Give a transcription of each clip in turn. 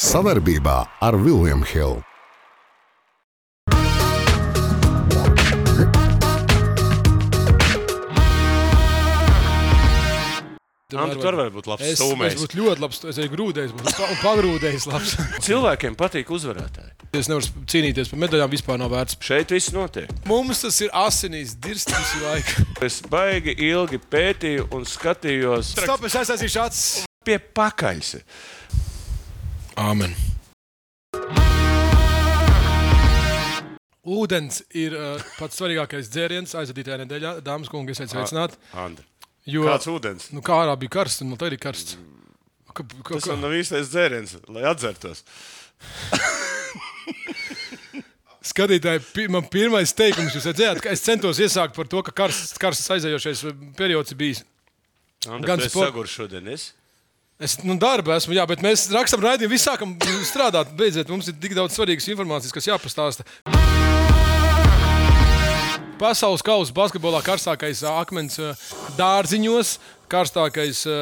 Savarbībā ar Vilniņu Hildu. Andi, tur var būt labs Es, es stūmējs. būtu ļoti labs. Es eju grūdējis, būtu pa- un pagrūdējis. labs. Cilvēkiem patīk uzvarētāji. Es nevaru cīnīties par medaļām, vispār nav vērts. Šeit viss notiek. Mums tas ir asinīs, dirst visu laiku. Es baigi ilgi pētīju un skatījos Stop, es aizsāstīšu acis. pie pakaļs. Amen. Ūdens ir uh, pats svarīgākais dzēriens aizvadītajā nedēļā. Dāmas un kungi, esiet sveicināti. Andi. Jo, Kāds ūdens? nu, kā ārā bija karsts, un nu, tā ir karsts. Ka, ka, Tas ka, man nav īstais dzēriens, lai atzertos. skatītāji, man pirmais teikums, jūs redzējāt, ka es centos iesākt par to, ka karsts, karsts aizējošais periods ir bijis. Andi, Gan tu esi sport- sagurs šodien. Es? Es nu, darbu esmu, jā, bet mēs rakstām raidījumu, visi sākam strādāt. Beidziet, mums ir tik daudz svarīgas informācijas, kas jāpastāsta. Pasaules kausa basketbolā karstākais akmens ā, dārziņos, karstākais ā,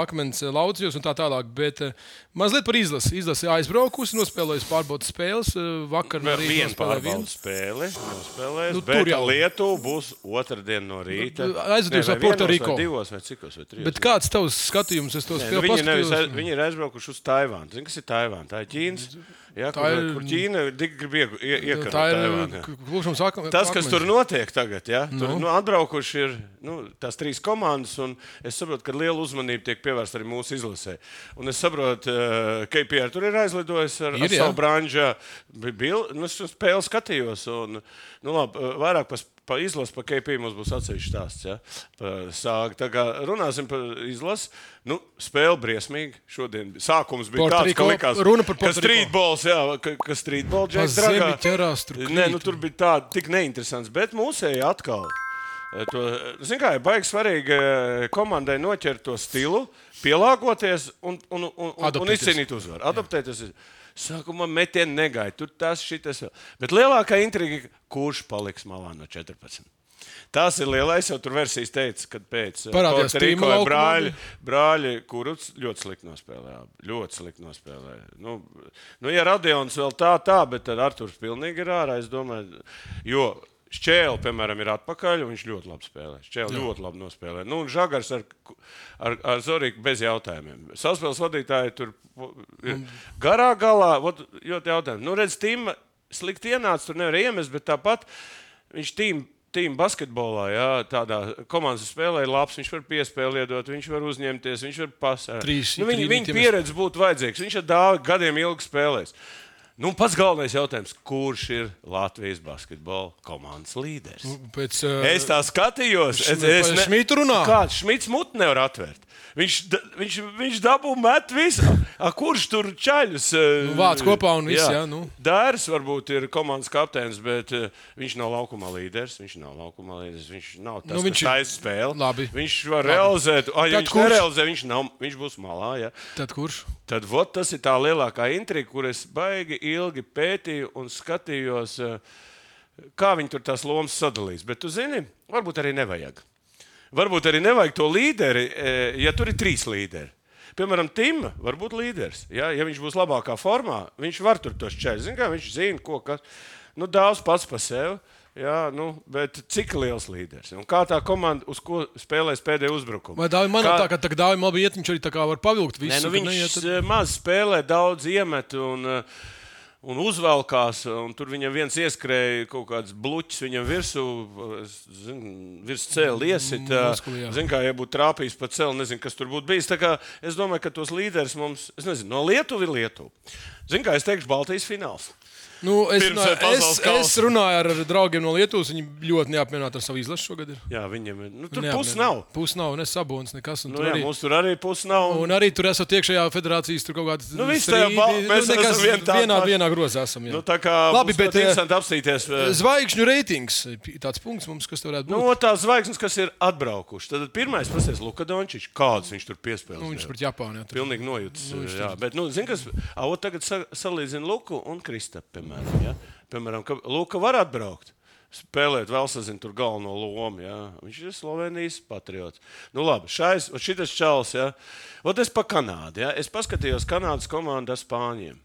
akmens ā, laucījos un tā tālāk. Bet ā, mazliet par izlasi. Izlase aizbraukusi, nospēlējusi pārbaudas spēles. ā, Vakar no rīta Vienu nospēlēja pārbaudu spēli nospēlējis. Nu, Nu, tur jau. Lietuva būs otrdien no rīta. Aizvedīs Ne, ar vai Puerto vienos, Rico. vai Divos vai cikos vai trijos. Bet kāds tavs skatījums? Es to nu, spēju viņi, nevis, viņi ir aizbraukuši uz Taivānu. Zini, kas ir Taivāna? Tā ir Ķīnas. Jā, Tā kur, ir- kur Ķīna grib iegu- ie- iekarot Tā ir Taivānu. jā. klužums akmens. Tas, kas tur notiek tagad, ja? tur Nu. nu. Nu, atbraukuši ir nu, tās trīs komandas, un es saprotu, ka liela uzmanība tiek pievērsta arī mūsu izlasē. Un es saprotu, ka KPR tur ir aizlidojis ar, Ir, ar savu branžu. Nu, es uz spēli skatījos, un nu, labi, vairāk par pa izlasi, par KPR mums būs atsevišķs stāsts. Ja? Par Sāgu. Tā kā runāsim par izlasi. Nu, spēle briesmīgi. Šodien sākums bija Puerto tāds, ka likās, Runa par Puerto streetballs, jā, ka, ka streetball džeks dragā. ķerās, tur Nē, nu, krīt. tur bija tā, tik neinteresants, bet mūsēji atkal. Eh, To, zin kā, ir baigi svarīgi eh, komandai noķert to stilu, pielāgoties un, un, un, un, un izcīnīt uzvaru. Adaptēties. Sākumā metieni negaidīja, tur tas, vēl. Bet lielākā intriga, kurš paliks malā no 14. Tas ir lielais, jau tur versijas teica, kad pēc laukumā brāļi, brāļi kurus ļoti slikti nospēlēja. Ļoti slikti nospēlēja. Nu, nu, ja Radions vēl tā, tā, bet tad Arthurs pilnīgi ir ārā. Es domāju, jo Šķēle, piemēram, ir atpakaļ, un viņš ļoti labi spēlē. Šķēle ļoti labi nospēlē. Nu, un Žagars ar, ar, ar Zorīku bez jautājumiem. Saspēles vadītāji tur ir garā galā. Vot, ļoti jautājumi. Nu, redz, Tīma slikti ienāca, tur nevar iemest, bet tāpat viņš tīm. Tīm basketbolā, jā, tādā komandas spēlē ir labs. Viņš var piespēli iedot, viņš var uzņemties, viņš var. Trīs- nu, viņa, viņa pieredze būtu vajadzīga. Viņš ar dāvi gadiem ilgi spēlēs. Nu, pats galvenais jautājums, kurš ir Latvijas basketbola komandas līderis? Pēc, uh, Es tā skatījos, es, Šmi- es par Šmitu runā? Kāds Šmits mutu nevar atvērt? Viņš, viņš, viņš dabū met visu. A, kurš tur čaļus? eh, Nu, vāc kopā un viss, jā, nu. Dārs varbūt ir komandas kapteinis, bet uh, viņš nav laukumā līderis. Viņš nav laukumā līderis. Viņš nav tas, Nu, viņš ir- spēli. Labi. Viņš var realizēt. A, ja Tad viņš kurš? nerealizē, viņš, nav, viņš būs malā. Ja. Tad kurš? Tad vot, tas ir tā lielākā intriga, kur es baigi ilgi pētīju un skatījos, eh, kā viņi tur tās lomas sadalīs. Bet, tu zini, varbūt arī nevajag. Varbūt arī nevajag to līderi, eh, ja tur ir trīs līderi. Piemēram, Tim var būt līderis. Ja, ja viņš būs labākā formā, viņš var tur tos kā, viņš zina, ko kas. Nu, daudz pats par sevi. Jā, nu, bet cik liels līderis? Un kā tā komanda, uz ko spēlēs pēdējo uzbrukumu? Vai dāvim man Kā- tā, ka tagad dāvim labi iet, viņš arī tā kā var pavilkt visu. Nē, nu viņš neiet, tad... maz spēlē, daudz iemet un, eh, un uzvelkās. Un tur viņam viens ieskrēja kaut kāds bluķis viņam virsū, es zinu, virs cēlā iesit. Jā. Zinu, kā ja būtu trāpījis pa cēlu, nezinu, kas tur būtu bijis. Es domāju, ka tos līderus mums, es nezinu, no Lietuvas ir Lietuva. Zinu, kā es teikšu, Baltijas fināls. Nu, es, Pirms, runāju, eh, es, es runāju ar, draugiem no Lietuvas. Viņi ļoti neapmierināti ar savu izlašu šogad. Ir. Jā, viņam ir. Nu, tur puses nav. Puses nav, ne sabonis, nekas. Nu, tur jā, arī- mums tur arī puses nav. Un arī tur esat iekšējā federācijas, kaut kādas Nu, viss tajā bal- mēs esam vien tādi vienā, paši. vienā grozā. Esam, jā. Nu, tā kā Labi, bet, eh, interesanti apstīties. eh, Zvaigžņu reitings. Tāds punkts mums, kas tur varētu būt. Nu, tās zvaigznes, kas ir atbraukuši. Tad pirmais pasies Luka Dončičs. Kāds viņš tur piespēlēja? Nu, viņš pret Japānu. Jā. Pilnīgi nojūtas. Nu, jā, bet, nu, zini, kas. A, tagad sa salīdzina Luku un Kristapu, piemēram. Ja? Piemēram, ka Luka var atbraukt. spēlēt vēl sazinu tur galveno lomu. Jā. Viņš ir Slovenijas patriots. Nu, labi, šais, šitas čels, jā. Ot es pa Kanādu, jā. Es paskatījos Kanādas komandu ar Spāņiem.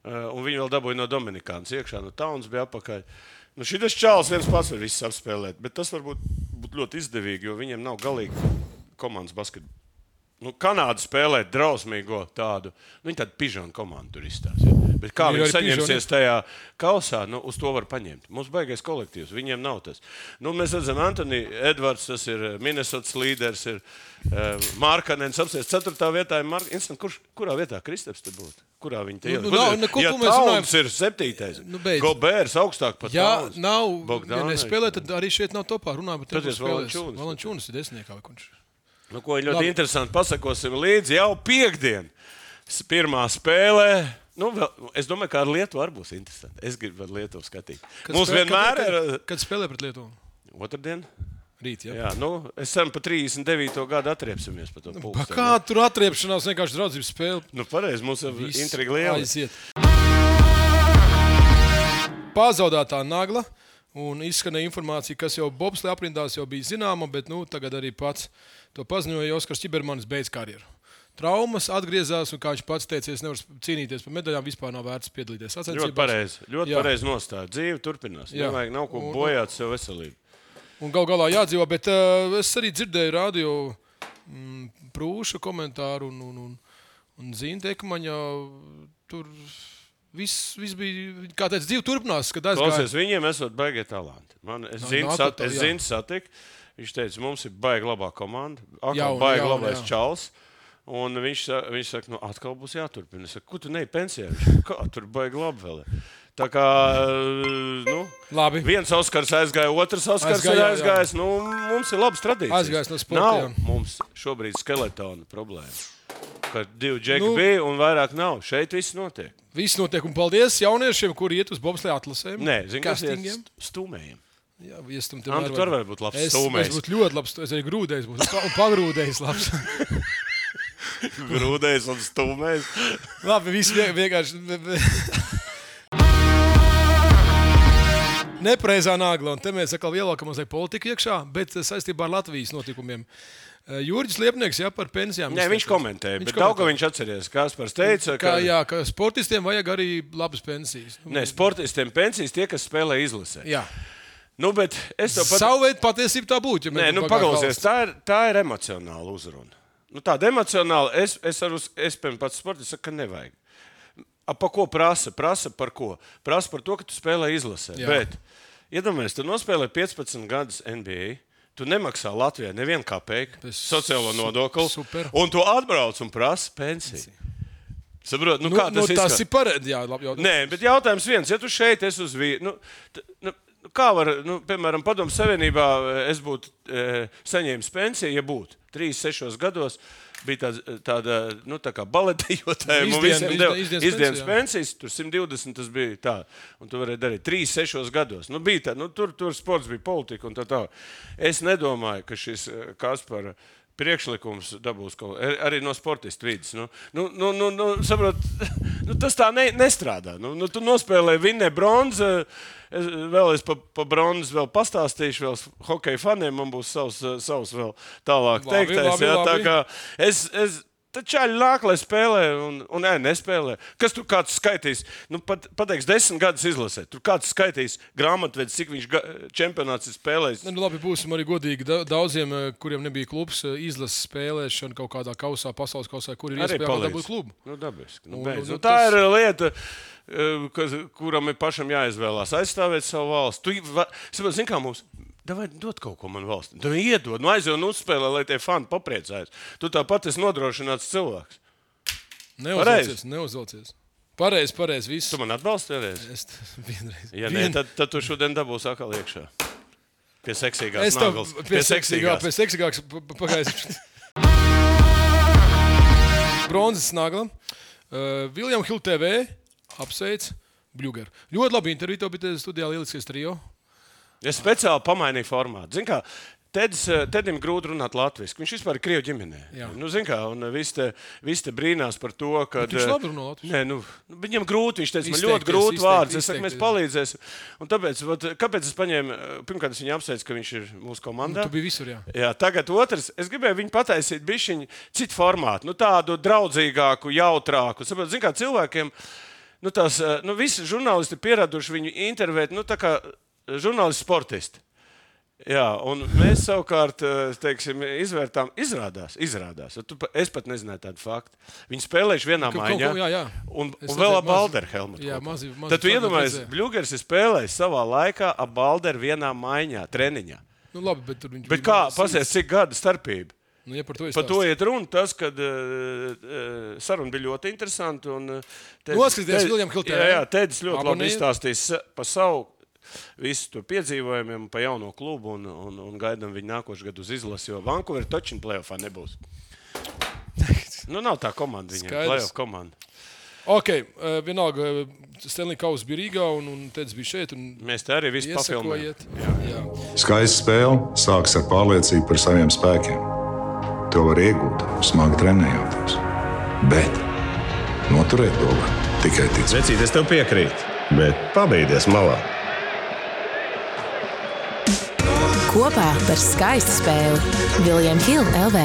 Uh, un viņi vēl dabūja no Dominikānas iekšā, no Taunas bija apakaļ. Nu, šis čels viens pats var visus apspēlēt, bet tas var būt, būt ļoti izdevīgi, jo viņiem nav galīgi komandas basketbola. Nu, Kanāda spēlē drausmīgo tādu, nu, tādu pižonu komandu tur izstāsta. Bet kā Ir viņi saņemsies tajā kausā, nu, uz to var paņemt. Mums baigais kolektīvs, viņiem nav tas. Nu, mēs redzam, Antoni Edvards, tas ir Minnesotas līderis, ir uh, Mārkanens, apsies 4. vietā. ir Mark... Instant, kurš, kurā vietā Kristaps tur būtu? Kurā viņi te Nu, ielikt? nu, nav Kur- neko, ja. Tauns ir 7. Nu, beidz. Gobērs augstāk par Jā, Tauns. nav. Ja Bogdanovičs. nespēlē, tad arī šeit nav topā. Runājot par Toties Valančūnas. Valančūnas ir desmitniekā. vai kurš. Nu, ko ļoti Labi. Interesanti. Pasakosim līdzi jau piekdien. S- Pirmā spēlē. Nu, vēl, es domāju, ka ar Lietuvu arī būs interesanti. Es gribu ar Lietuvu skatīt. Kad Mums spēlē- vienmēr kad, ir Kad, kad spēlē pret Lietuvu? otrdien. Rīt, jā. Jā, nu, es esmu pa 39. gadu atriepsimies par to Pa pulksteni. kā tur atriepšanās vienkārši draudzības spēle? Nu, pareizi, mums ir intriga liela. Aiziet. Pazaudētā nagla. Un izskanēja informācija, kas jau Bobslēga aprindās jau bija zināma, bet nu, tagad arī pats to paziņoja Oskars Čibermanis beidz karjeru. Traumas atgriezās, un kā viņš pats teica, es nevaru cīnīties par medaļām, vispār nav vērts piedalīties Ļoti sacensībās. pareizi. Ļoti pareizi nostāja. Dzīve turpinās. Jā. Nevajag nav ko bojāt sev veselību. Un gal galā jādzīvo, bet uh, es arī dzirdēju radio mm, prūša komentāru un, un, un, un Zīna Ekmaņa. Tur viss, viss bija, kā teica, dzīve turpinās. Klausies, viņiem esot baigi talanti. Man, es Nā- zinu, sat, es zinu satiku. Viņš teica, mums ir baigi labā komanda. Jauna, baigi jauna, labais jā. čals. Un viņš, viņš saka, nu, atkal būs jāturpina. Es saku, ko tu neej pensijā? Viņš kā tur baigi labi vēl. ir?" Tā kā nu, Labi. viens Oskars aizgāja, otrs Oskars Aizgāja, ir aizgājis. Nu, mums ir labas tradīcijas. Aizgājis no sporta, Nav jā. mums šobrīd skeletona problēma. Kad divi džeki Nu. bija un vairāk nav. Šeit viss notiek. Viss notiek, un paldies jauniešiem, kuri iet uz Bobslēga atlasēm. Nē, castingiem. stūmējiem. Jā, iestum Antu, tur var būt labs Es, es būtu ļoti labs. Es arī grūdējis, būtu un pagrūdējis. labs. Grūdējis un stūmējis. Labi, viss vie- vienkārši. Nepreizā nagla, un te mēs atkal ieliekam mazliet politiku iekšā, bet saistībā ar Latvijas notikumiem. Eh, Jurijs Liepnieks, jā, par pensijām. Nē, viņš komentēja, bet komentēja. daudz viņš atcerējās. Kaspars teica, Kā, ka jā, ka sportistiem vajag arī labas pensijas. Nu, ne, sportistiem pensijas tie, kas spēlē izlasē. Jā, Nu, bet es to pat... savu veidu patiesība tā būtu. Ja Nē, nu, paklausies, tā ir, tā ir emocionāla uzruna. Nu, tāda emocionāla, es, es arī es, piemēram, pats sportists saku, ka nevajag. A, pa ko prasa? Prasa par ko? Prasa par to, ka tu spēlē izlasē. Jā. Bet, iedomājieties, tu nospēlē 15 gadus NBA. Tu nemaksā Latvijai nevienu kapeiku Tas sociālo nodokli, super. un tu atbrauc un prasa pensiju. Saprot, nu, Nu, kā nu, tas tas ir jautājums. Nē, bet jautājums viens, ja tu šeit esi uz vietas, nu, t- nu, kā var, nu, piemēram, Padomu Savienībā eh, es būtu e, saņēmis pensiju, ja būtu 3, 6 gados. Bija tāda, tāda nu, tā kā baletējotāja, Nu, izdien- izdien- izdienas izdienas pensijas. Tur 120 tas bija tā, un tu varēji darīt 3, 6 gados. Nu, bija tā, nu, tur, tur sports bija politika un tā tā. Es nedomāju, ka šis eh, Kaspar priekšlikums dabūs kaut ko arī no sportista vidas. Nu, nu, nu, nu, nu, saprot, nu, tas tā ne, nestrādā. Nu, nu, tu nospēlēji vinnē bronzu. Es vēl es par pa bronzu vēl pastāstīšu, vēl hokeja faniem man būs savs, savs vēl tālāk Labi, teiktais. labi, jā, tā labi. kā es, es Tad čaļi nāk, lai spēlē, un, un nē, nespēlē. Kas tur kāds skaitīs? Nu, pat, pateiks, desmit gadus izlasē. Tur kāds skaitīs grāmatvedis, cik viņš čempionāts ir spēlējis. Nu, labi, būsim arī godīgi. Da- Daudziem, eh, kuriem nebija klubs, eh, izlases spēlēšana kaut kādā kausā, pasaules kausā, kur ir iespēja dabūt klubu. Nu, dabiski. Nu, beidz. nu, un tā tas- ir lieta, eh, kas, kuram ir pašam jāizvēlās aizstāvēt savu valsti. Tu va- zini, kā mums. Vai dot kaut ko man valsts? Tu iedod, nu aizjūti un uzspēlē, lai tie fani papriecājas. Tu tāpat esi nodrošināts cilvēks. Neuzvelcies, neuzvelcies. Pareizi, pareizi. Viss. Tu man atbalsti vienreiz? Es vienreiz. Ja nē, tad, tad tu šodien dabūsi atkal iekšā. Pie tev naglas. pie seksīgākas, pie seksīgākas pagājis. Bronzas nagla. Uh, Viljams Hill TV apsveic Bluegeru. Ļoti labi interviju, bija studijā lieliskais trio. Es speciāli pamainīju formātu. Zini, kā Tedis, eh, Tedim grūti runāt latviešu. Viņš vispār ir krievu ģimenē. Jā. Nu, zin kā, un visi te, visi te brīnās par to, ka. Bet viņš labi runā latviešu. Nē, nu, nu, viņam grūti. Viņš teica, man Izteikties, ļoti grūti izteikt- vārds. Es saku, mēs izteikties. palīdzēsim. Un tāpēc, vat, kāpēc es paņēmu, eh, pirmkārt, es viņu apsveicu, ka viņš ir mūsu komandā. Tu biji visur, jā. Jā, tagad otrs. Es gribēju viņu pataisīt bišķiņu citu formātu, nu, tādu draudzīgāku, jautrāku. Saprot, zin kā cilvēkiem, nu, tās, eh, nu, visi žurnālisti pieraduši viņu intervēt, nu, tā kā žurnālisti sportisti. Jā, un mēs savukārt eh, teiksim, izvērtām, izrādās, izrādās. Tu, es pat nezināju tādu faktu. Viņi spēlējuši vienā Kaut- maiņā. jā, jā. Un, un vēl ap Balderu mazi Tad tu iedomājies. Bluegers ir spēlējis savā laikā ap Balderu vienā maiņā, treniņā. Nu, labi, bet tur viņš bija kā, pasies, cik gada starpība? Nu, ja par to Par to iet runa. Tas, kad uh, saruna bija ļoti interesanta. uh, Noskaties Hill TV. Jā, jā Tedis ļoti labi Abonējiet. izstāstījis sa- par savu. Visu to piedzīvojumiem, pa jauno klubu un, un, un gaidām viņu nākošais gadu uz izlasi, jo Vankūverā točina plēsoņā nebūs. Nu, nav tā komanda viņam, Skaidrs. plēsoņa komanda. Ok, uh, vienalga, Stanley Kauss bija Rīgā un, un Teds bija šeit. un Mēs te arī visu papildinājām. Iesakojiet. Jā. Skaista spēle sākas ar pārliecību par saviem spēkiem. To var iegūt, smagi trenējoties. Bet noturēt to var tikai ticēt. Vecīt, es tev piekrītu, bet pabeigties malā. Kopā par skaistu spēli Viljams Hilde LV.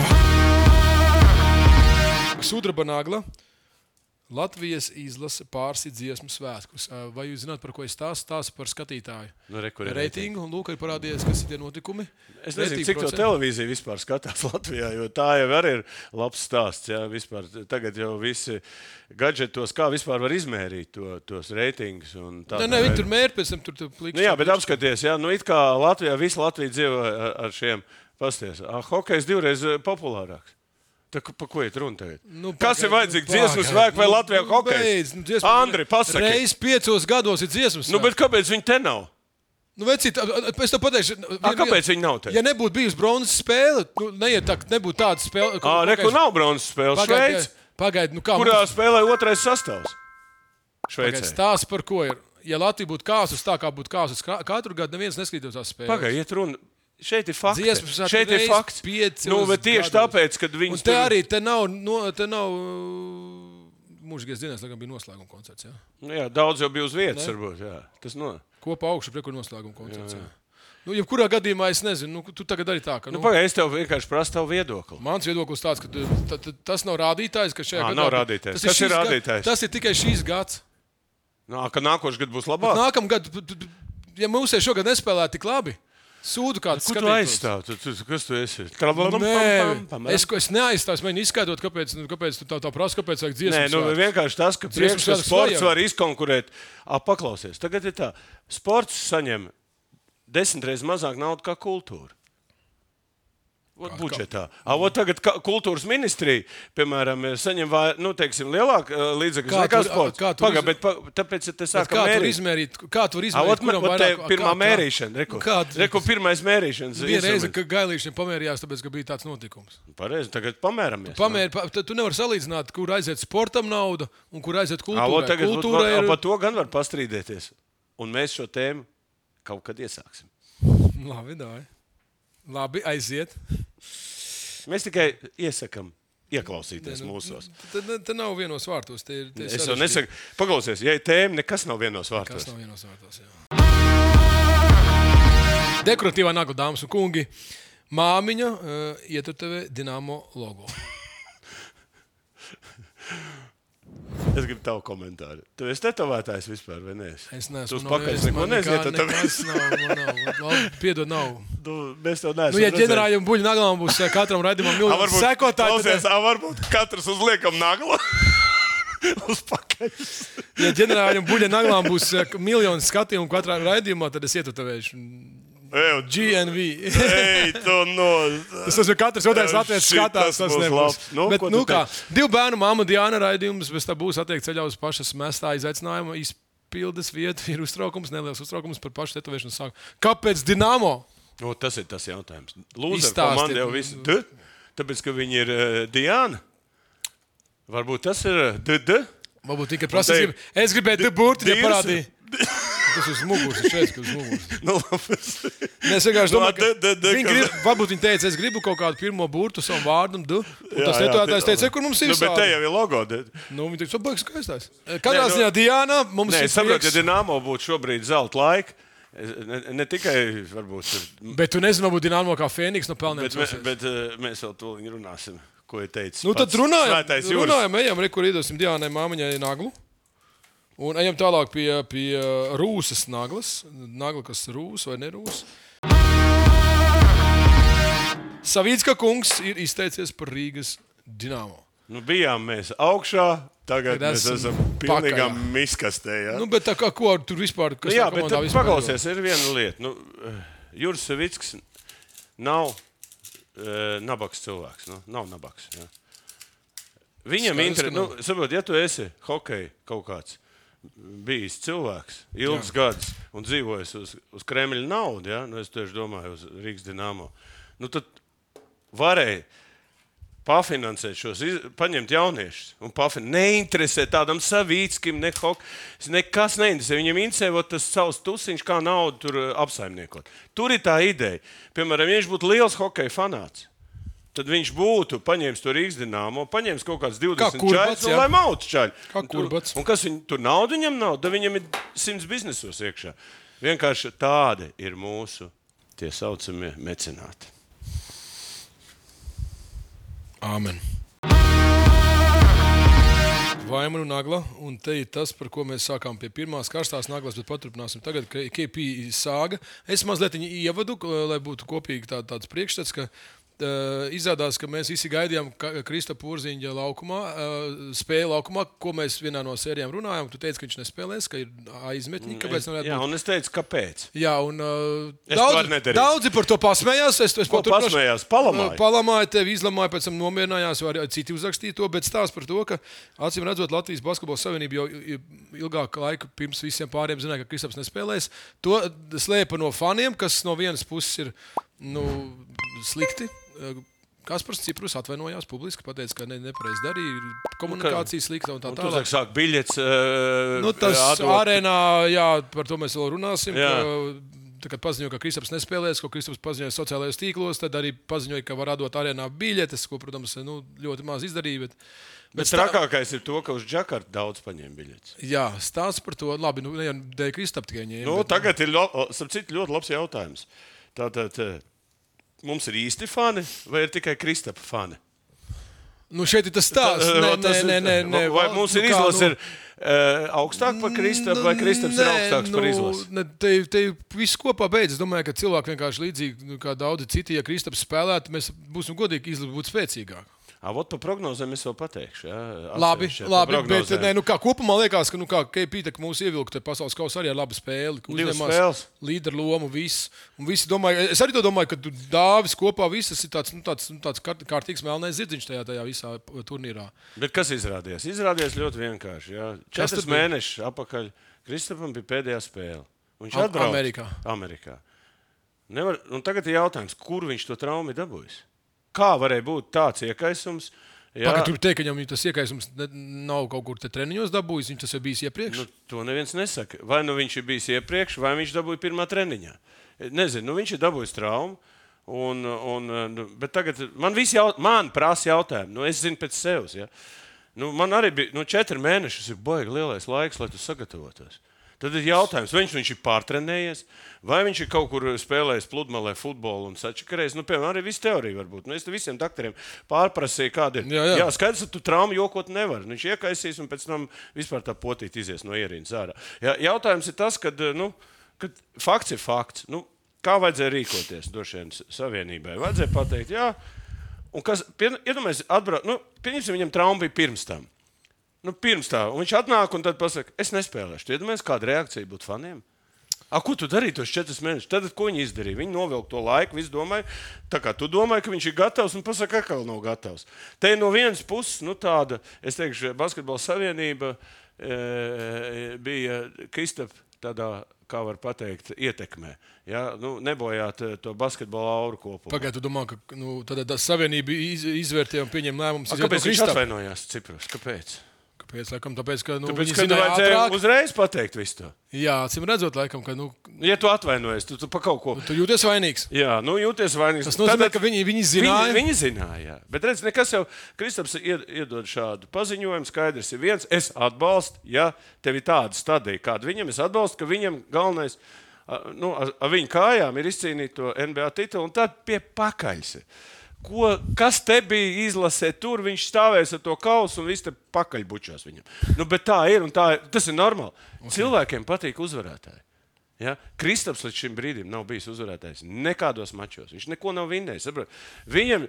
Sudraba nagla. Latvijas izlase pārsi dziesmu svētkus. Vai jūs zināt, par ko es stāstu? Stāstu par skatītāju Nu, re, reitingu. Un lūk, ir parādījies, kas ir tie notikumi. Es nezinu, Reitingu cik to procenti. televīzija vispār skatās Latvijā, jo tā jau arī ir labs stāsts. Jā, vispār. Tagad jau visi gadgetos, kā vispār var izmērīt to, tos reitingus. un Nē, nē, viņi tur mērķi pēc tam tur, pliks. Nu, jā, bet apskaties, jā, nu, it kā Latvijā visu Latviju dzīvo ar, ar šiem pasties. Ah, hokejs divreiz populārāks. Tā, pa ko ir runa? Nu, Kas ir pagaid, vajadzīgs? nu, Dziesmu pagaid, svētku vai nu, Latvijā nu, hokejs? beidz, nu, dziesmu- Andri, pasaki. Reiz piecos gados ir dziesmas. Nu, bet kāpēc viņi te nav? Nu, vecīt, es tev pateikšu, A, kāpēc viņi nav te? Ja nebūtu bijusi bronzas spēle, nu, neiet tā, nebūtu tāda spēle. Ā, re, kur nav bronzas spēles. Šveice, Pagaidiet, nu kā kurā mums- spēlē otrais sastāvs. pagaid, Šveicē. stāsts par ko ir. Ja Latvija būtu kāsus tā, kā būtu kāsus ka- katru gadu, neviens neskatītos tās spēles. Pagaidiet, runa. Šeit ir fakts. Dziesmu svētku Šeit ir fakts. Nu, tieši gados. tāpēc, Un viņi te arī te nav, no, te nav uh, mūžīgais dienas, lai gan bija noslēguma koncerts. Jā. Nu, jā, daudz jau bija uz vietas, varbūt. Jā. Tas no. Kopā augšu prieku noslēguma koncerts. Jā. Nu, jebkurā gadījumā es nezinu, nu, tu tagad arī tā, ka. Nu, Nu, Pagaidiet, es tev vienkārši prasu tavu viedokli. Mans viedoklis tāds, ka tu- ta- ta- tas nav rādītājs, ka šajā gadā nav rādītājs. tas Kas ir ga- rādītājs? Tas ir tikai šīs gads. Nā, ka nākošais gads būs labāk. P- ja ir šogad nespēlē tik labi, sūdu kādu Ko tu aizstāv? Tu, tu, kas tu esi? Nē, es, ko- es neaizstāvu, es mēģinu izskaidrot, kāpēc, nu, kāpēc tu tā, tā prasa, kāpēc vajag dziesmu. Nē, nu, svētkus. vienkārši tas, ka svētkus sports vajag. var izkonkurēt. A, paklausies, tagad ir tā. Sports saņem desmit reizes mazāk naudas kā kultūra. Ot, budžetā. A, ot, tagad ka- kultūras ministrija, piemēram, saņem nu, teiksim, lielāku uh, līdzekļu Kā nekā sports. kā tur Pagā, iz- bet pa, tāpēc te Bet sākam Kā mērīt. izmērīt? Kā tur A, izmērīt? ot, man, te vairāk- pirmā kā- kā- mērīšana. Reku, Nu, kādu- reku, pirmais mērīšanas. Bija reize, kad gailīšiem pamērījās, tāpēc, ka bija tāds notikums. Pareizi, tagad pamēramies. Pamēr, pa, tu nevari salīdzināt, kur aiziet sportam nauda un kur aiziet A, kultūrai. ot, tagad, Kultūra ot, ir Par to gan var pastrīdēties. Un mēs šo tēmu kaut kad iesāksim. Labi, dāj. Labi, aiziet. Mēs tikai iesakām ieklausīties mūsos. Tad te nav vienos vārtos. Te ir, te ir Es jau nesaku, paklausies, ja ir tēma, nekas nav vienos Kas vārtos. nav vienos vārtos. Jā. Dekoratīvā nagla, dāmas un kungi. Māmiņa uh, ietur tevi Dienāmo logo. Es gribu tavu komentāru. Tu esi tetovētājs vispār, vai ne? Es Tu neesmu uz pakaļ neko neziet, nekā- tad nekas tāpēc. nav. nav. Labi, Piedod, nav. Tu- Mēs tev neesam. Nu, ja ģenerāļiem buļļu naglām būs katram raidījumam varbūt, sekotāji, klausies, tad, varbūt katrs uzliekam naglu uz pakaļ. ja ģenerāļiem buļļu naglām būs miljoni skatījumu katrā raidījumā, tad es ietuvēšu. Ej, GNV. Ej, tu no. Tas tas ir katrs otrais Eh, šit, skatās. tas Tas būs nebūs. Nu, Bet, nu kā, divu bērnu māmu Diana raidījums, bet tā būs attiekta ceļā uz pašas mestā izaicinājuma. Izpildes vieta ir uztraukums, neliels uztraukums par pašu tetovēšanu. sāku. Kāpēc Dienāmo? O, tas ir tas jautājums. Lūdzu, komanda jau visu. D? Tāpēc, ka viņi ir uh, Diana. Varbūt tas ir DD. Varbūt tikai prasīsim. Es gribēju te burti, ja Dirs- parādīju. tas ir uz muguras, es šeit, ka uz muguras. Nu. Nē, es vienkārši Nu, domāju, de- de- ka de- viņi ka- grib, varbūt viņi teica, es gribu kaut kādu pirmo burtu savam vārdam, du. Un Jā, tas lietotājs te- teica, kur mums ir Nu, bet te sāli?" jau ir logo. de- Nu, viņi teica, baigs skaistās. Katrā nu- ziņā Diana mums Nē, ir es saprotu, ja Dienāmo būtu šobrīd zelta laika, ne, ne tikai varbūt, Bet tu nezini, varbūt Dienāmo kā Fēniks no pelniem. bet, me- bet eh, mēs vēl to runāsim. Ko ir teicis? Nu, tad runājam, runājam ejam, re, kur iedosim Diānai māmiņai naglu. Un ejam tālāk pie, pie rūsas naglas. Nagla, kas ir rūs vai nerūs. Savīdska kungs ir izteicies par Rīgas dīnāmo. Nu, bijām mēs augšā, tagad Tad mēs esam pakaļā. miskastē. Ja? Nu, bet kā ko tur vispār Nu, kas jā, tā bet vispār paklausies, ir viena lieta. Nu, eh, Juris Savicks nav uh, nabaks cilvēks. Nu, nav nabaks. Jā. Viņam ka nu, saprot, ja tu esi hockey kaut kāds. Bijis cilvēks, ilgs gadus un dzīvojis uz, uz Kremļa naudu, ja? nu, es tieši domāju, uz Rīgas dīnāmo. Nu, tad varēja pafinansēt šos, paņemt jauniešus un pafinansēt. Neinteresē tādam savītskim, ne hok, nekas neinteresē. Viņam interesē tas savs tusiņš, kā naudu tur eh, apsaimniekot. Tur ir tā ideja. Piemēram, viņš būtu liels hokeja fanāts. Tad viņš būtu paņēmis to Rīgas dīnāmo, paņēmis kaut kādas 20 Kurbats, čaļus, jā. lai mautu čaļi. Kā Un tur-. Un kas viņam tur naudu viņam nav? Da viņam ir simts biznesos iekšā. Vienkārši tādi ir mūsu tie saucamie mecenāti. Āmen. Vaimanu nagla, un te ir tas, par ko mēs sākām pie pirmās karstās naglas, bet paturpināsim tagad, ka KP sāga. Es mazliet ievadu, lai būtu kopīgi tā, tāds priekšstats, ka izrādās, ka mēs visi gaidījām Krista Pūraņģa laukumā, uh, spēļu laukumā, ko mēs vienā no sērijām runājām. Tu teici, ka viņš nespēlēs, ka ir aizmetņi, kāpēc nevarētu Jā, un es teicu, kāpēc? Jā, un to daudz, daudzi par to pasmējās. Es, es paturpināšu. pasmējās? Palamāja? Uh, Palamāja tevi, izlamāja, pēc tam nomierinājās, vai citi uzrakstīja to. Bet stāsts par to, ka acīm redzot, Latvijas Basketbola Savienība jau ilgāku laiku pirms visiem pāriem zināja, ka Kristaps nespēlēs. To slēpa no faniem, kas no vienas puses ir nu, slikti. Uh, Kaspars Ciprus atvainojās publiski, pateica, ka ne, nepareizi darīja, komunikācija slikta un tā tālāk. saki, sāk biļets. Uh, Nu, tas atdot- arēnā, jā, par to mēs vēl runāsim. Jā. Ka, tā, kad paziņoja, ka Kristaps nespēlēs, ko Kristaps paziņoja sociālajos tīklos, tad arī paziņoja, ka var atdot arēnā biļetes, ko, protams, nu, ļoti maz izdarīja. Bet, Bet stā- trakākais ir to, ka uz Džakarta daudz paņēma biļetes. Jā, stāsts par to. Labi, nu, ne jau dēļ Kristapa tikai ņēma. Nu, bet- tagad ir lo- citu, ļoti labs jautājums. Tātad eh, mums ir īsti fani vai ir tikai Kristapa fani? Nu, šeit ir tas stāsts. Eh, Nē, tas nē, ir- nē, nē, nē, Vai mums nu ir izlase nu- ir uh, augstāk par Kristapu vai Kristaps ir Nē, augstāks par izlasi? Ne, te, te viss kopā beidzas. Es domāju, ka cilvēki vienkārši līdzīgi nu, kā daudzi citi, ja Kristaps spēlētu, mēs būsim godīgi, izlase būtu spēcīgāka. Avot par prognozēm es vēl pateikšu. Jā, Labi, labi bet nē, nu, kā, kopumā liekas, ka nu, KPI mūsu ievilkta pasaules kausa arī ar labu spēli. Līderu lomu, viss. Un visi domāja, es arī to domāju, ka tu dāvis kopā, visas ir tāds, nu, tāds, nu, tāds kārt- kārtīgs melnais zirdziņš tajā, tajā visā turnīrā. Bet kas izrādījās? Izrādījās ļoti vienkārši. Kas Četras mēnešus atpakaļ Kristapam bija pēdējā spēle. Viņš atbrauca Amerikā. Amerikā. Nevar, tagad ir jautājums, kur viņš to traumu dabūjis? Kā varēja būt tāds iekaisums? Jā, Pagaidā, tur teikt, ka viņam tas iekaisums nav kaut kur treniņos dabūjis, viņš tas jau bijis iepriekš. nu, to neviens nesaka. Vai nu viņš ir bijis iepriekš, vai viņš dabūja pirmā treniņā. Nezinu, nu, viņš ir dabūjis traumu. Un, un, nu, bet tagad man viss man prasa jautājumu. Nu, es zinu pēc sevis. Ja? Nu, man arī bija nu, četri mēneši, tas ir baigi lielais laiks, lai tu sagatavotos. Tad ir jautājums, vai viņš, viņš ir pārtrenējies, vai viņš ir kaut kur spēlējis pludmalē, futbolu un sačakarējis. Nu, piemēram, arī viss teorija var būt. Nu, es visiem doktoriem pārprasīju, kāda ir. Jā, jā. jā skaidrs, ka tu traumu jokot nevari. Nu, Viņš iekaisīs un pēc tam vispār tā potīt izies no ierīnas ārā. Jā, jautājums ir tas, kad, nu, kad fakts ir fakts. Nu, kā vajadzēja rīkoties droši vien savienībai? Vajadzēja pateikt, jā, un kas, iedomājieties, atbrauc, nu, pieņemsim, viņam trauma bija pirms tam. Nu, pirms tā, un viņš atnāk un tad pasakā, es nespēlēšu. Tad iedomājieties, kāda reakcija būtu faniem. A, ko tu darīji tos četrus mēnešus? Tad, ko viņi izdarīja? Viņi novilka to laiku, visi domāja, tā kā tu domāji, ka viņš ir gatavs, un pasakā, ka vēl nav gatavs. Te no vienas puses, nu, tāda, es teikšu, basketbola savienība e, bija Kristap tādā, kā var teikt, ietekmē. Ja? Nu, nebojāt eh, to basketbola auru kopumā. Pagaidā, tu domā, ka nu, tad tā savienība iz, izvērtēja un pieņēma lēmumus. Kāpēc viņš atvainojās Ciprus? Kāpēc? Kāpēc? Laikam, tāpēc, ka nu, Tāpēc, ka zināja vajadzēja ātrāk. uzreiz pateikt visu to. Jā, acīm redzot, laikam, ka nu, Ja tu atvainojies, tu, tu pa kaut ko. tu jūties vainīgs. Jā, nu jūties vainīgs. Tas nozīmē, Tātad- ka viņi, viņi zināja. Viņi, viņi zināja, jā. bet redz, nekas jau Kristaps ied- iedod šādu paziņojumu. Skaidrs ir viens, es atbalstu, ja tev ir tāda stadija, kāda viņam, es atbalstu, ka viņam galvenais, nu, ar, ar viņu kājām ir izcīnīt to NBA titulu un tad pie pakaļs. Ko, kas te bija izlasē, tur viņš stāvēs ar to kausu un viss te pakaļbučās viņam. Nu, bet tā ir un tā ir. Tas ir normāli. Okay. Cilvēkiem patīk uzvarētāji. Ja? Kristaps līdz šim brīdim nav bijis uzvarētājs nekādos mačos. Viņš neko nav vinnējis. Viņam,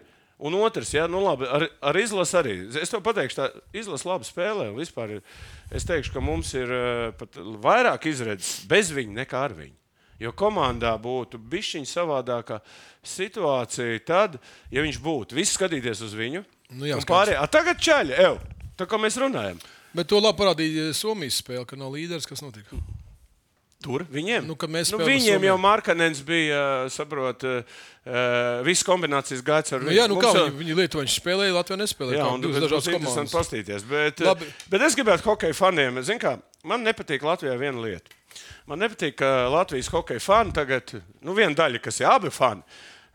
un otrs, ja, nu labi, ar, ar izlasi arī. Es to pateikšu, tā izlase labi spēlē. Vispār es teikšu, ka mums ir eh, pat vairāk izredzes bez viņa nekā ar viņu. Jo komandā būtu bijusi savādāka situācija, tad, ja viņš būtu viss skatīties uz viņu, Nu jā, pārējie, "A, tagad čaļi, ev, tā kā mēs runājam. Bet to labi parādīja Somijas spēle, ka nav līderis, kas notika. Tur viņiem, Nu, mēs nu, viņiem jau Markanens bija, saprot, uh, visas kombinācijas gaids ar Nu, jā, nu Mums kā jau- viņi, viņi Lietuvaņš spēlēja, Latvija nespēlēja. Jā, kā un tas dažādas interesanti paskatīties. Bet, Labi. bet es gribētu hokeja faniem, zin kā, man nepatīk Latvijā viena lieta. Man nepatīk, ka Latvijas hokeja fani tagad, nu, viena daļa, kas ir abi fani,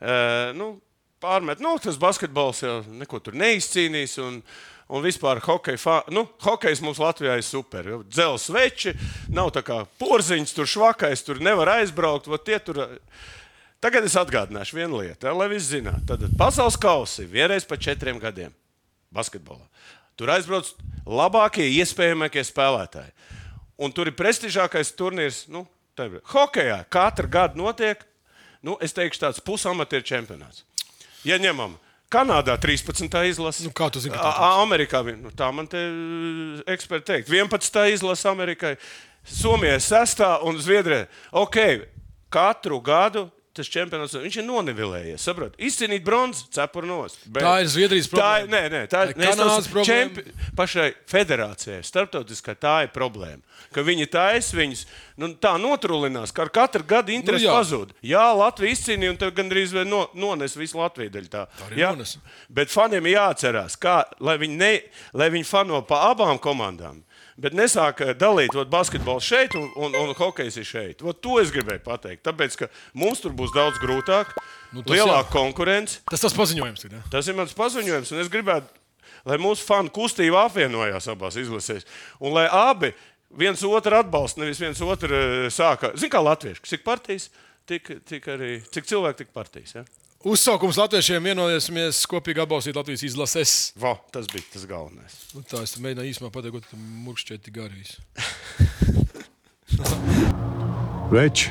uh, nu, pārmet, nu, tas basketbols jau neko tur neizcīnīs. Un, Un vispār hokeja, fa- nu, hokejs mums Latvijā ir super. Dzels veči, nav tā kā porziņš, tur švakais, tur nevar aizbraukt. tur Tagad es atgādināšu vienu lietu, ja, lai visi zinātu. Tad pasaules kausi vienreiz pa četriem gadiem basketbolā. Tur aizbrauc labākie iespējamākie spēlētāji. Un tur ir prestižākais turnīrs. Nu, ir hokejā. Katru gadu notiek, nu, es teikšu, tāds pusamatieru čempionāts. Ja ņemam Kanādā 13. izlase, Nu, kā tu zini, tā Amerikā nu, tā man te uh, eksperti teikt. 11. izlase Amerikai, Somijai 6. un Zviedrijai. Ok, katru gadu tas čempionāts viņš ir nonivilējies. Saprot, izcīnīt bronzu, cepur nost. Bet Tā ir Zviedrijas Tā ir, problēma. nē, nē, tā ir Kanādas problēma? Pašai federācijai, starptautiskā tā ir problēma. Ka viņi taisa viņus, nu, tā notrulinās, ka ar katru gadu interesi jā. nu, pazūd. Jā, Latvija izcīnīja, un tev gandrīz vai no, nones visu Latviju daļu. Tā, arī jā, nones. bet faniem ir jāatcerās, kā, lai, viņi ne, lai viņi fano pa abām komandām. Bet nesāk eh, dalīt ot, basketbolu šeit un, un, un hokejs ir šeit. Ot, to es gribēju pateikt. Tāpēc, ka mums tur būs daudz grūtāk, Nu, lielāka konkurence. Tas tas paziņojums ir. Ja? Tas ir mans paziņojums, un es gribētu, lai mūsu fanu kustība apvienojās abās izlasēs. Un lai abi viens otru atbalsta, nevis viens otru eh, sāka. Ziniet, kā latvieši, cik partijas, tik, tik arī, cik cilvēki, tik partijas. Ja? Uzsaukums latviešiem vienojasimies kopīgi atbalstīt Latvijas izlases. Va, tas bija tas galvenais. Nu, tā es mēģināju īsumā pateikt, ko tam murkšķēt tik garīs. Veči,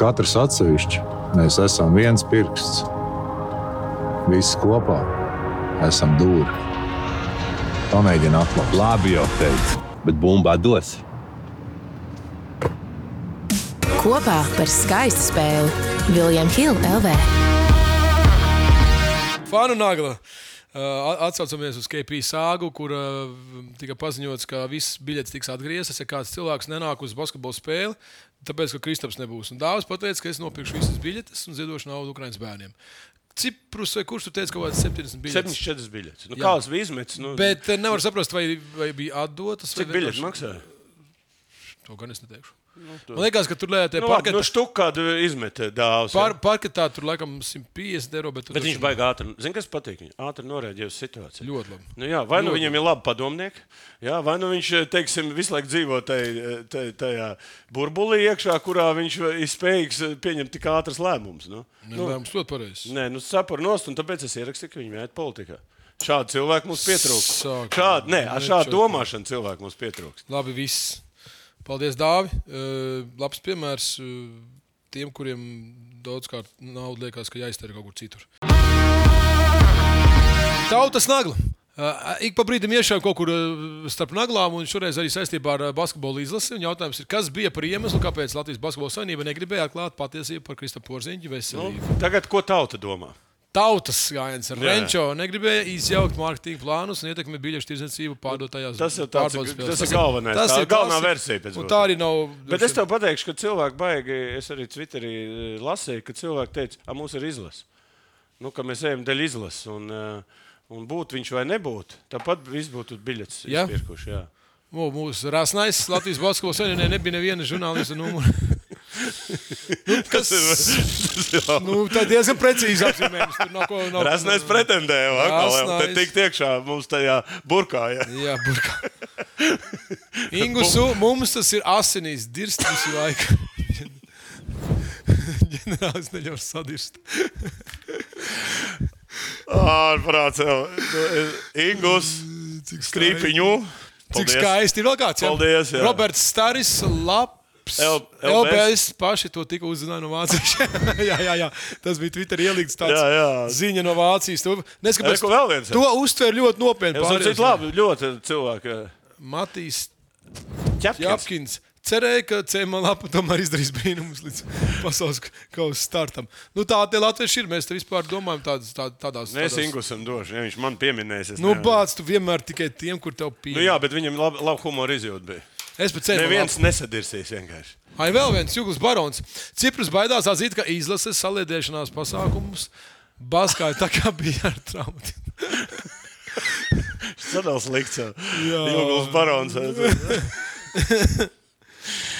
katrs atsevišķi, mēs esam viens pirksts. Visi kopā esam dūri. Pamēģini atklāt. Labi, jau teicu, bet bumbā dos. Kopā par skaistu spēli Viljams Hilde LV. Fanu Nagla. Uh, Atcaucamies uz KP sāgu, kur uh, tika paziņots, ka viss biļets tiks atgrieztas, ja kāds cilvēks nenāk uz basketbola spēli, tāpēc, ka Kristaps nebūs. Un Dāvis pateica, ka es nopirkšu visas biļetes un ziedošu naudu Ukraiņas bērniem. Ciprus kurš tur teica, ka kaut kāds 70 biļetes? 74 biļetes. Nu, Jā. Kāds bija izmetis? Nu, Bet uh, nevar saprast, vai, vai bija atdotas. cik vienkārši- maksāja? To gan es neteikšu. Man liekas, ka tur lētē Nu, labi, parketā. nu, štuk kādu izmetē dāvāts. Par, parketā tur laikam 150 eiro, bet, Bet viņš taču baigā ātri. Zini, kas patīk? Viņš ātri norēģēja uz situāciju. ļoti labi. Nu, jā, vai nu Ļoti viņam ir labi padomnieki, jā, vai nu viņš teiksim, visu laiku dzīvo tai- tai- tajā burbulī iekšā, kurā viņš ir spējīgs pieņemt tik ātras lēmumus. Nu. Nu, Lēmums ļoti pareizs. Nē, nu sapur nost, un tāpēc es ierakstīju, ka viņi iet politikā. Šādu cilvēku mums pietrūkst. Šādu, nē, ar šādu domāšanu cilvēku mums pietrūkst. Labi, viss. Paldies, Dāvi. Uh, labs piemērs uh, tiem, kuriem daudzkārt nauda liekas, ka jāiztērē kaut kur citur. Tautas nagla. Uh, ik pa brīdim iešauju kaut kur uh, starp naglām, un šoreiz arī saistībā ar basketbolu izlasi. Jautājums ir, kas bija par iemeslu, kāpēc Latvijas Basketbola Savienība negribēja atklāt patiesību par Krista Porziņa Nu, veselību? tagad, ko tauta domā? Tautas gājiens ar. Renčo negribēja izjaukt mārketinga plānus un ietekmi biļešu tirdzniecību pārdotajās. Tas ir tāds- tas ir galvenais, tā ir galvenā klasi- versija tā arī nav. Bet es tev pateikšu, ka cilvēki baigi, es arī Twitterī eh, lasīju, ka cilvēki teica, ka mums ir izlase. Nu, ka mēs ejam dēļ izlases. Un, eh, Un būtu viņš vai nebūtu, tāpat viss būtu biļets Jā? O, mūsu Rasnais Latvijas basketbola savienībā nebija neviena žurnālista numura. nu, kas, nu, tā diezgan precīzi apzīmējums. Tur nav ko nav. Rasnais pretendēja, atkal, te Rasnais. tik tiekšā mums tajā burkā. Jā. Jā, burkā. Ingus, mums tas ir asinīs, dirst visu laiku. Ģenerālis neļaus sadirst. Ārprāts, Ingus, Cik Strīpiņu. Cik skaisti ir vēl kāds. jā? Paldies, jā. Roberts Staris, labs. L- LBS paši to tikko uzzināja no Vācijas. jā, jā, jā, tas bija Twitter ielikts tāds Jā, jā. ziņa no Vācijas. To, neskapēc, Re, ko vēl viens? to uztver ļoti nopietni. Es pārējais. domāju, labi, ļoti cilvēki. Matīs Ķepkins. Japkins. Cerēja, ka Cēlā tomēr izdarīs brīnumus līdz pasaules kausa startam. Nu, tā tie latvieši ir. Mēs te vispār domājam tādas, tā, tādās Nē, es tādās- Ingusam došu, ja viņš man pieminēs. es Nu, bāc, tu vienmēr tikai tiem, kur tev pieņem. Nu, jā, bet viņam labi lab humora izjūta bija. Es pēc ceļa Neviens nesadirsīs vienkārši. Ai, vēl viens Juglas barons. Ciprus baidās atzīt, ka izlases saliedēšanās pasākumus Baskāja tā kā bija ar traumu. Sadals likts. Ilgums barons.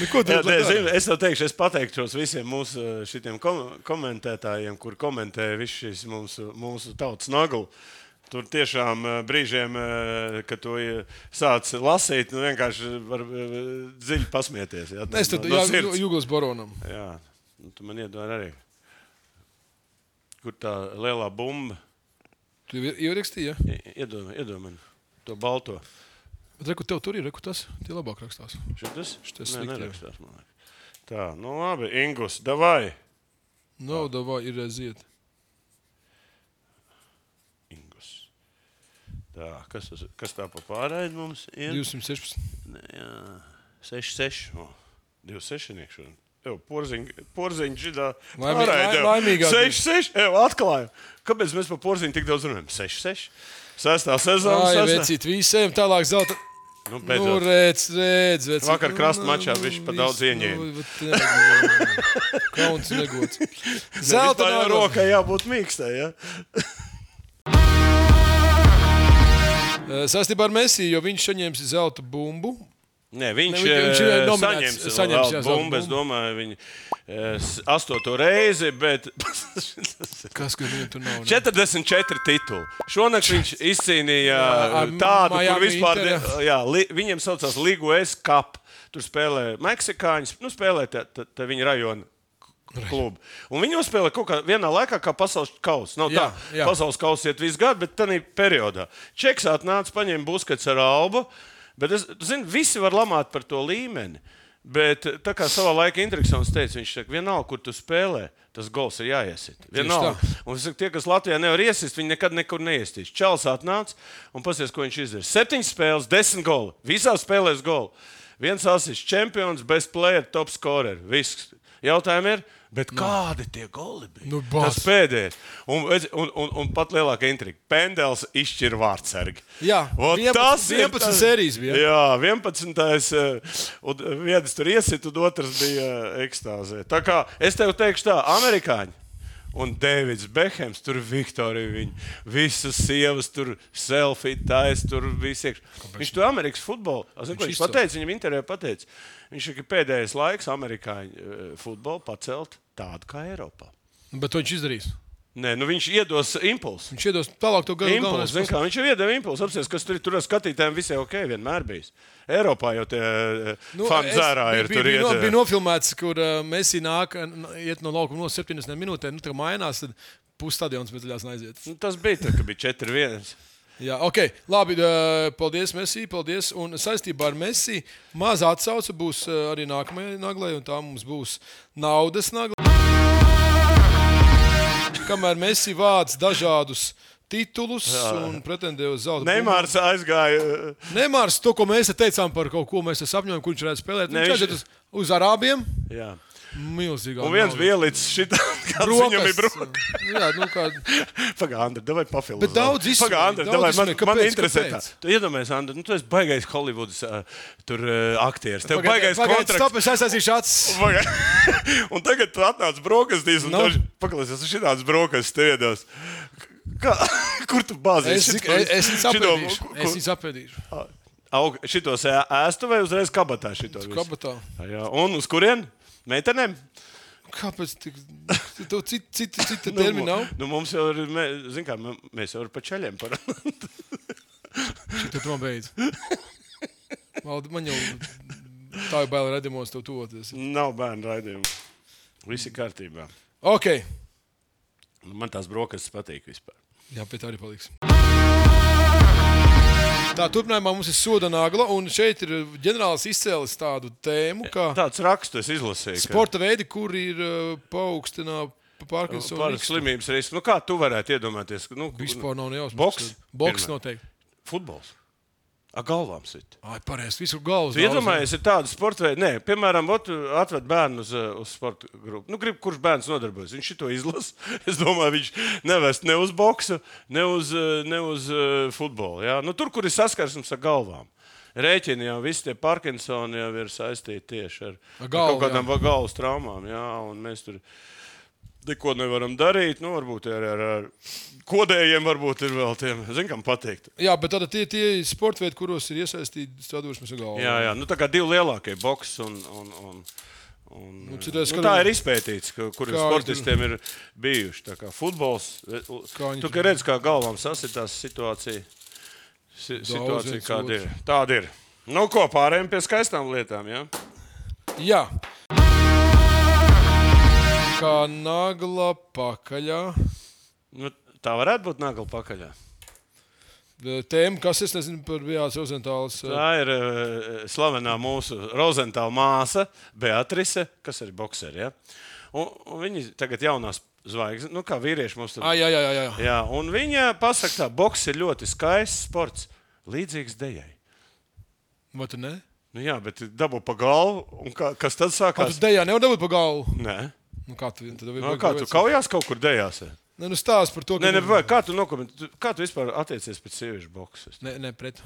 Nu, ko tu zini, es tev teikšu, es pateikšos visiem mūsu kom komentētājiem, kur komentē visu šīs mūsu, mūsu tautas naglu. Tur tiešām eh, brīžiem, eh, kad to eh, sāc lasīt, nu vienkārši var eh, dziļi pasmieties. Jā, Es tad no sirds. Juglas baronam. Jā, nu, tu man iedod arī. Kur tā lielā bumba? Tu jau ierakstīji, ja? Iedod, iedod man to balto. Bet reku tev tur ir, reku tas. Tie labāk rakstās. Šitas? Šitas Nē, nerakstās, man liekas. Tā, nu labi, Ingus, davai. Nauda vai ir aiziet. Ingus. Tā, kas, tas, kas tā pa pārēdi mums ir? 216. Nē, jā, 6, 6. O, 2, 6 niekšana. Jau porziņš, šitā laimīgā 6, 6, jau atklājām. Kāpēc mēs par porziņu tik daudz runājam? 6, 6. Sestā sezona. Jā, vecīt, visiem tālāk zelta. Nu, Nu, beidzot. redz, redz, vecīt. Vakar Nu, krasta nu, mačā nu, bišķi pa daudz ieņēma. nu, bet, jā, Kauns negods. Zelta nagla. rokai jābūt mīkstai. Ja? Sastībā ar Messi, jo viņš saņēma zelta bumbu. Nē, viņš, Ne, viņš- viņš ir eh, nominēts, saņems, saņems, jā, bumbu. Es domāju, viņi eh, astoto reizi, bet Kas, ka viņam tur nav? ne? 44 tituli. Šonakt viņš izcīnīja ar tādu, Miami kur vispār Inter, jā, li, viņiem saucās Ligu S Cup. Tur spēlē Meksikāņus, nu, spēlē te, te, te viņa rajona klubu. Un viņi uzspēlē kaut kā vienā laikā, kā pasaules kausa. Nav Jā, tā, jā. pasaules kausa iet visu gadu, bet tādā periodā. Čeks atnāca, paņēma buskets ar albu. Bet es zinu, visi var lamāt par to līmeni. Bet tā kā savā laikā Intriksons teica, viņš saka, vienalga, kur tu spēlē, tas gols ir jāiesit. Vienalga. Un es saku, tie, kas Latvijā nevar iesist, viņi nekad nekur neiestīs. Čels atnāca un pasies, ko viņš izdarīja. Septiņas spēles, desmit goli. Visās spēlēs goli. Viens asists, čempions, best player, top scorer. Viss. Jautājumi ir, bet kādi tie goli bija? Nu, bāc. Tas pēdējais. Un, un, un, un pat lielākā intriga. Pendels izšķir vārdsargi. Jā, Vot 11 tas ir 11 tas- sērijas bija. Jā, 11. eh, un viens tur iesit, un otrs bija eh, ekstāzē. Tā kā es tev teikšu tā, amerikāņi. Un Deivids Behems, tur Viktorija, viņa visas sievas, tur selfie taisa, tur viss iekšā. Viņš tur Amerikas futbolu, zinu, Viņš viņš pateica, viņam intervijā pateica, viņš ir pēdējais laiks amerikāņu eh, futbolu pacelt tādu kā Eiropā. Bet to viņš izdarīs. Nē, nu viņš iedos impulsu. Viņš iedos tālāk to gadu Impulss, zini kā, viņš jau iedeva impulsu. Apsies, kas tur. Tur skatītājiem visai ok, vienmēr bijis. Eiropā jau tie nu, fani bija- ir. bija, Tur bija, no, bija nofilmēts, kur uh, Messi nāk, iet no laukuma no 70 minūtēm, nu, tā kā mainās, tad pusstadions bez daļās aiziet. Nu, tas bija tā, ka bija 4-1. Jā, ok, labi. Paldies, Messi. Paldies. Un saistībā ar Messi maza atsauce būs uh, arī nākamajai naglai, un tā mums būs naudas nagla. Kamēr Messi vāc dažādus titulus Jā. un pretendē uz zelta. Neimārs aizgāja. Nemārs to, ko mēs te teicām par kaut ko, mēs sapņojam, kurš varētu spēlēt. Ne, Viņš viņš- aiziet uz, uz Arābiem. Jā. Milzīgā. Un viens bija ielicis šitā, kāds viņam bija brūks. Jā, nu kā. Pagaid, Andri, davai pafilmēt. Bet daudz izsmēja, Pagaid, Andri, davai, man, izsmēja. man Kāpēc? interesē tā. Kāpēc? Tu iedomājies, Andri, nu tu esi baigais Hollywoods uh, tur uh, aktieris. Tev Pagaid, baigais pagaid, kontrakts. Stop, es aizsāstīšu acis. Un tagad tu atnāc brokastīs un Nu? no. paklausies, uz šitās brokastis tev iedos. Kā, kur tu bāzies? Es, es, es viņus apēdīšu. Es viņus apēdīšu. Aug, šitos ēstu vai uzreiz kabatā šito visu? Kabatā. Jā, un uz kurien? Meitenēm? Kāpēc tik tu cita, cita, cita termina nav? nu, mums jau ir, mē, zin kā, mē- mēs jau ir pa ceļiem par. Tad man beidz. Valdi, man jau tā ir baila redzamos tev tuvoties. Nav bērnu raidījumu. Viss ir kārtībā. Ok. Nu, Man tās brokastis patīk vispār. Jā, pie tā arī paliks. Tā, turpinājumā mums ir soda nagla, un šeit ir ģenerālis izcēlis tādu tēmu, kā Tāds rakstus izlasīju. ka- sporta veidi, kur ir uh, paaugstināta Parkinsona Par slimības risku. Nu, kā tu varētu iedomāties? Nu, Vispār nav nejausmas. Boks? Boks noteikti. Futbols. Ar galvām sit. Ai, pareizi, visur galvas. Tu Iedomājies, ir tāda sporta veida, Nē, piemēram, ot, atved bērnu uz, uh, uz sporta grupu. Nu, grib, kurš bērns nodarbojas? Viņš to izlasa. Es domāju, viņš nevest ne uz boksu, ne uz, uh, ne uz uh, futbolu. Jā? Nu, tur, kur ir saskarsmes ar galvām. Rēķini jau visi tie Parkinsoni jau ir saistīti tieši ar, Ar ar galvu, kaut kādām galvas traumām. Jā, un mēs tur neko nevaram darīt. Nu, varbūt ar, ar, ar kodējiem, varbūt ir vēl tiem, zin, kam patīk. Jā, bet tad tie, tie sporta veidi, kuros ir iesaistīti ar galvu. Jā, jā. Nu, tā kā divi lielākie - boks un. un, un Un, Nu, nu, citādi nu, tā ir izpētīts, ka, kur Kā sportistiem ir bijuši. Tā kā futbols, Kā viņi tu kā redz, kā galvām sasitās situācija. Si, situācija kāda ir. Tāda ir. Nu, ko pārējiem pie skaistām lietām? Ja? Jā. Kā nagla pakaļā. Nu, tā varētu būt nagla pakaļ. Tēma, kas es nezinu par Bjāns Rozentāls. Tā ir uh, slavenā mūsu Rozentāla māsa, Beatrice, kas ir boxeri. Ja? Un, un viņi tagad jaunās zvaigznes, nu kā vīrieši mums tur Ah, jā, jā, jā. jā. Jā, un viņa pasakā, ka boks ir ļoti skaists sports, līdzīgs dejai. Vai tu ne? Nu, jā, bet dabū pa galvu, un kā, kas tad Kā sākās? tu dejā nevar dabūt pa galvu? Nē, Nu, kā tu, tad nu, kā tu kaujās kaut kur dejās? Ne, nu stāst par to, Nē, ne, vai, kā tu nokomentē, kā tu vispār attiecies pret sieviešu boksu? Ne, ne, pret.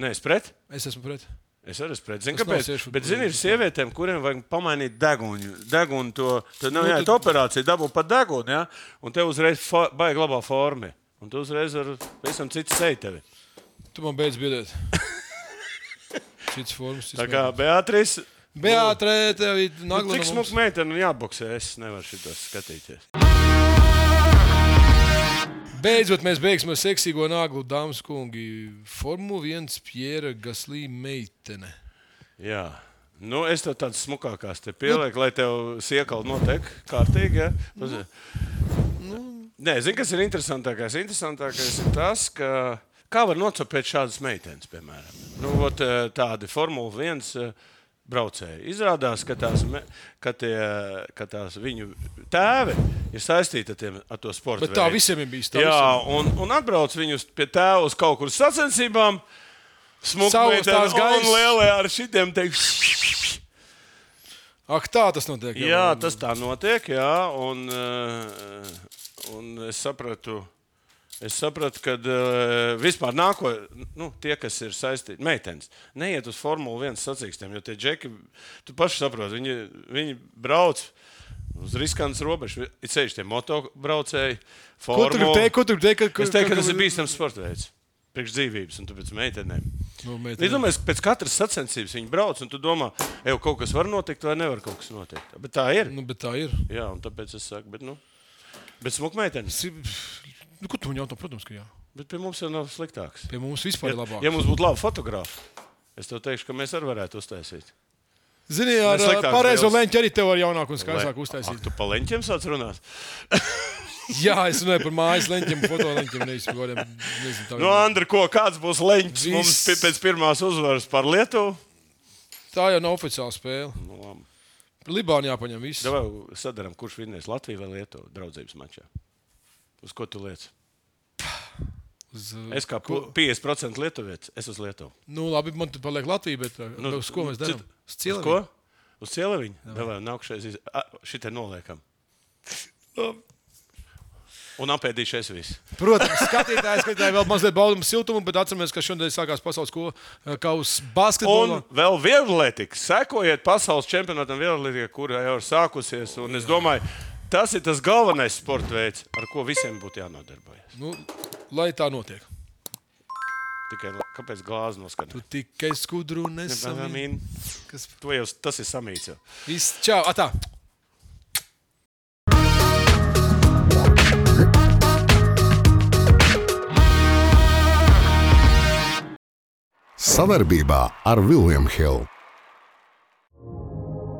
Nē, es pret. Es esmu pret. Es arī esmu nav kāpēc? sieviešu Bet, zini, ir sievietēm, kuriem vajag pamainīt degunu. Degunu to, tad nav jāiet operācija, dabū pat degunu, ja? un tev uzreiz baigi labā forma. Un tu uzreiz ar visam citu seju tevi. Tu man beidz biedēt. Šis formas. Tā kā Beatrice. Beatrē, tev ir Nu, nagla. cik no smuka meitene un jāboksē, es nevaru šitos skatīties. Beidzot, mēs beigsim ar seksīgo naglu, dāmas un kungi. Formula 1 Pjēra Gaslī meitene. Jā. Nu, es tev tādas smukākās te pielieku, lai tev siekali notiek kārtīgi. Ja? Nu. Nē, zini, kas ir interesantākais? Interesantākais ir tas, ka kā var nocopēt šādas meitenes, piemēram. Nu, ot, eh, tādi Formula 1 eh, braucēji. Izrādās, ka tās, ka tie, ka tās viņu tēvi ir saistīti ar, tiem, ar to sporta. Bet tā veidu. visiem ir bijis. tā Jā, un, un atbrauc viņus pie tēva uz kaut kur sacensībām. Smukmeitene tās un gaisas. lielie ar šitiem teikt. Ak, tā tas notiek. Jā, tas tā notiek, jā, un, eh, un es sapratu. Es sapratu, ka uh, vispār nāko, nu, tie, kas ir saistīti, meitenes, neiet uz Formuli 1 sacīkstiem, jo tie džeki, tu paši saproti, viņi, viņi brauc uz riskantas robežas. Ir ceļš tie motobraucēji, Ko tu gribi teikt? Ko tu gribi teikt? ka- Es teiktu, ka tas ir bīstams sports veids. Priekš dzīvības, un tāpēc meitenēm. Nu, meitene. Es domāju, ka pēc katras sacensības viņi brauc, un tu domā, ej, kaut kas var notikt, vai nevar kaut kas notikt. Bet tā ir. Nu, bet tā ir. Jā, un tāpēc es saku, bet, nu, bet smuka meitene. Nu, ko tu man jautā? Protams, ka jā. Bet pie mums jau nav sliktāks. Pie mums vispār ir Ja, labāk. ja mums būtu labi fotografi, es tev teikšu, ka mēs arī varētu uztaisīt. Zini, ar pareizo leņķi arī tev var jaunāku un skaistāku Ak, uztaisīt. tu pa leņķiem sāc runāt. Jā, es runāju par mājas leņķiem, fotoleņķiem, nevis par kādiem. nezinu, tādiem. Nu, Andri, ko, kāds būs leņķis Viss. mums pēc pirmās uzvaras par Lietuvu? Tā jau nav oficiāla spēle. Nu, labi. Libānā jāpaņem viss. Davai sadaram, kurš vinnēs Latviju vai Lietuvu draudzības mačā. Uz ko tu liec? Uz, Es kā ko- pu- 50% lietuvietis, es uz Lietuvu. Nu, labi, man tur paliek Latvija, bet uh, nu, uz ko mēs darām? cit- Uz ko? Uz cieliņu? Davai, nākšais, iz... šitai noliekam. Un apēdīšais viss. Protams, skatītāji, skatītāji vēl mazliet baudām siltumu, bet atceramies, ka šodien sākās pasaules kausa Un basketbolā. vēl vieglatlētika. Sekojiet pasaules čempionātam vieglatlētikā, kur jau ir sākusies. Un es domāju, Tas ir tas galvenais sporta veids, ar ko visiem būtu jānodarbojas. Nu, lai tā notiek. Tikai kāpēc glāzi noskanēt? Tu tikai skudru nesamīni. Kas To jau tas ir samīts. Jau. viss čau, atā. Savarbībā ar Vilniņu Hildu.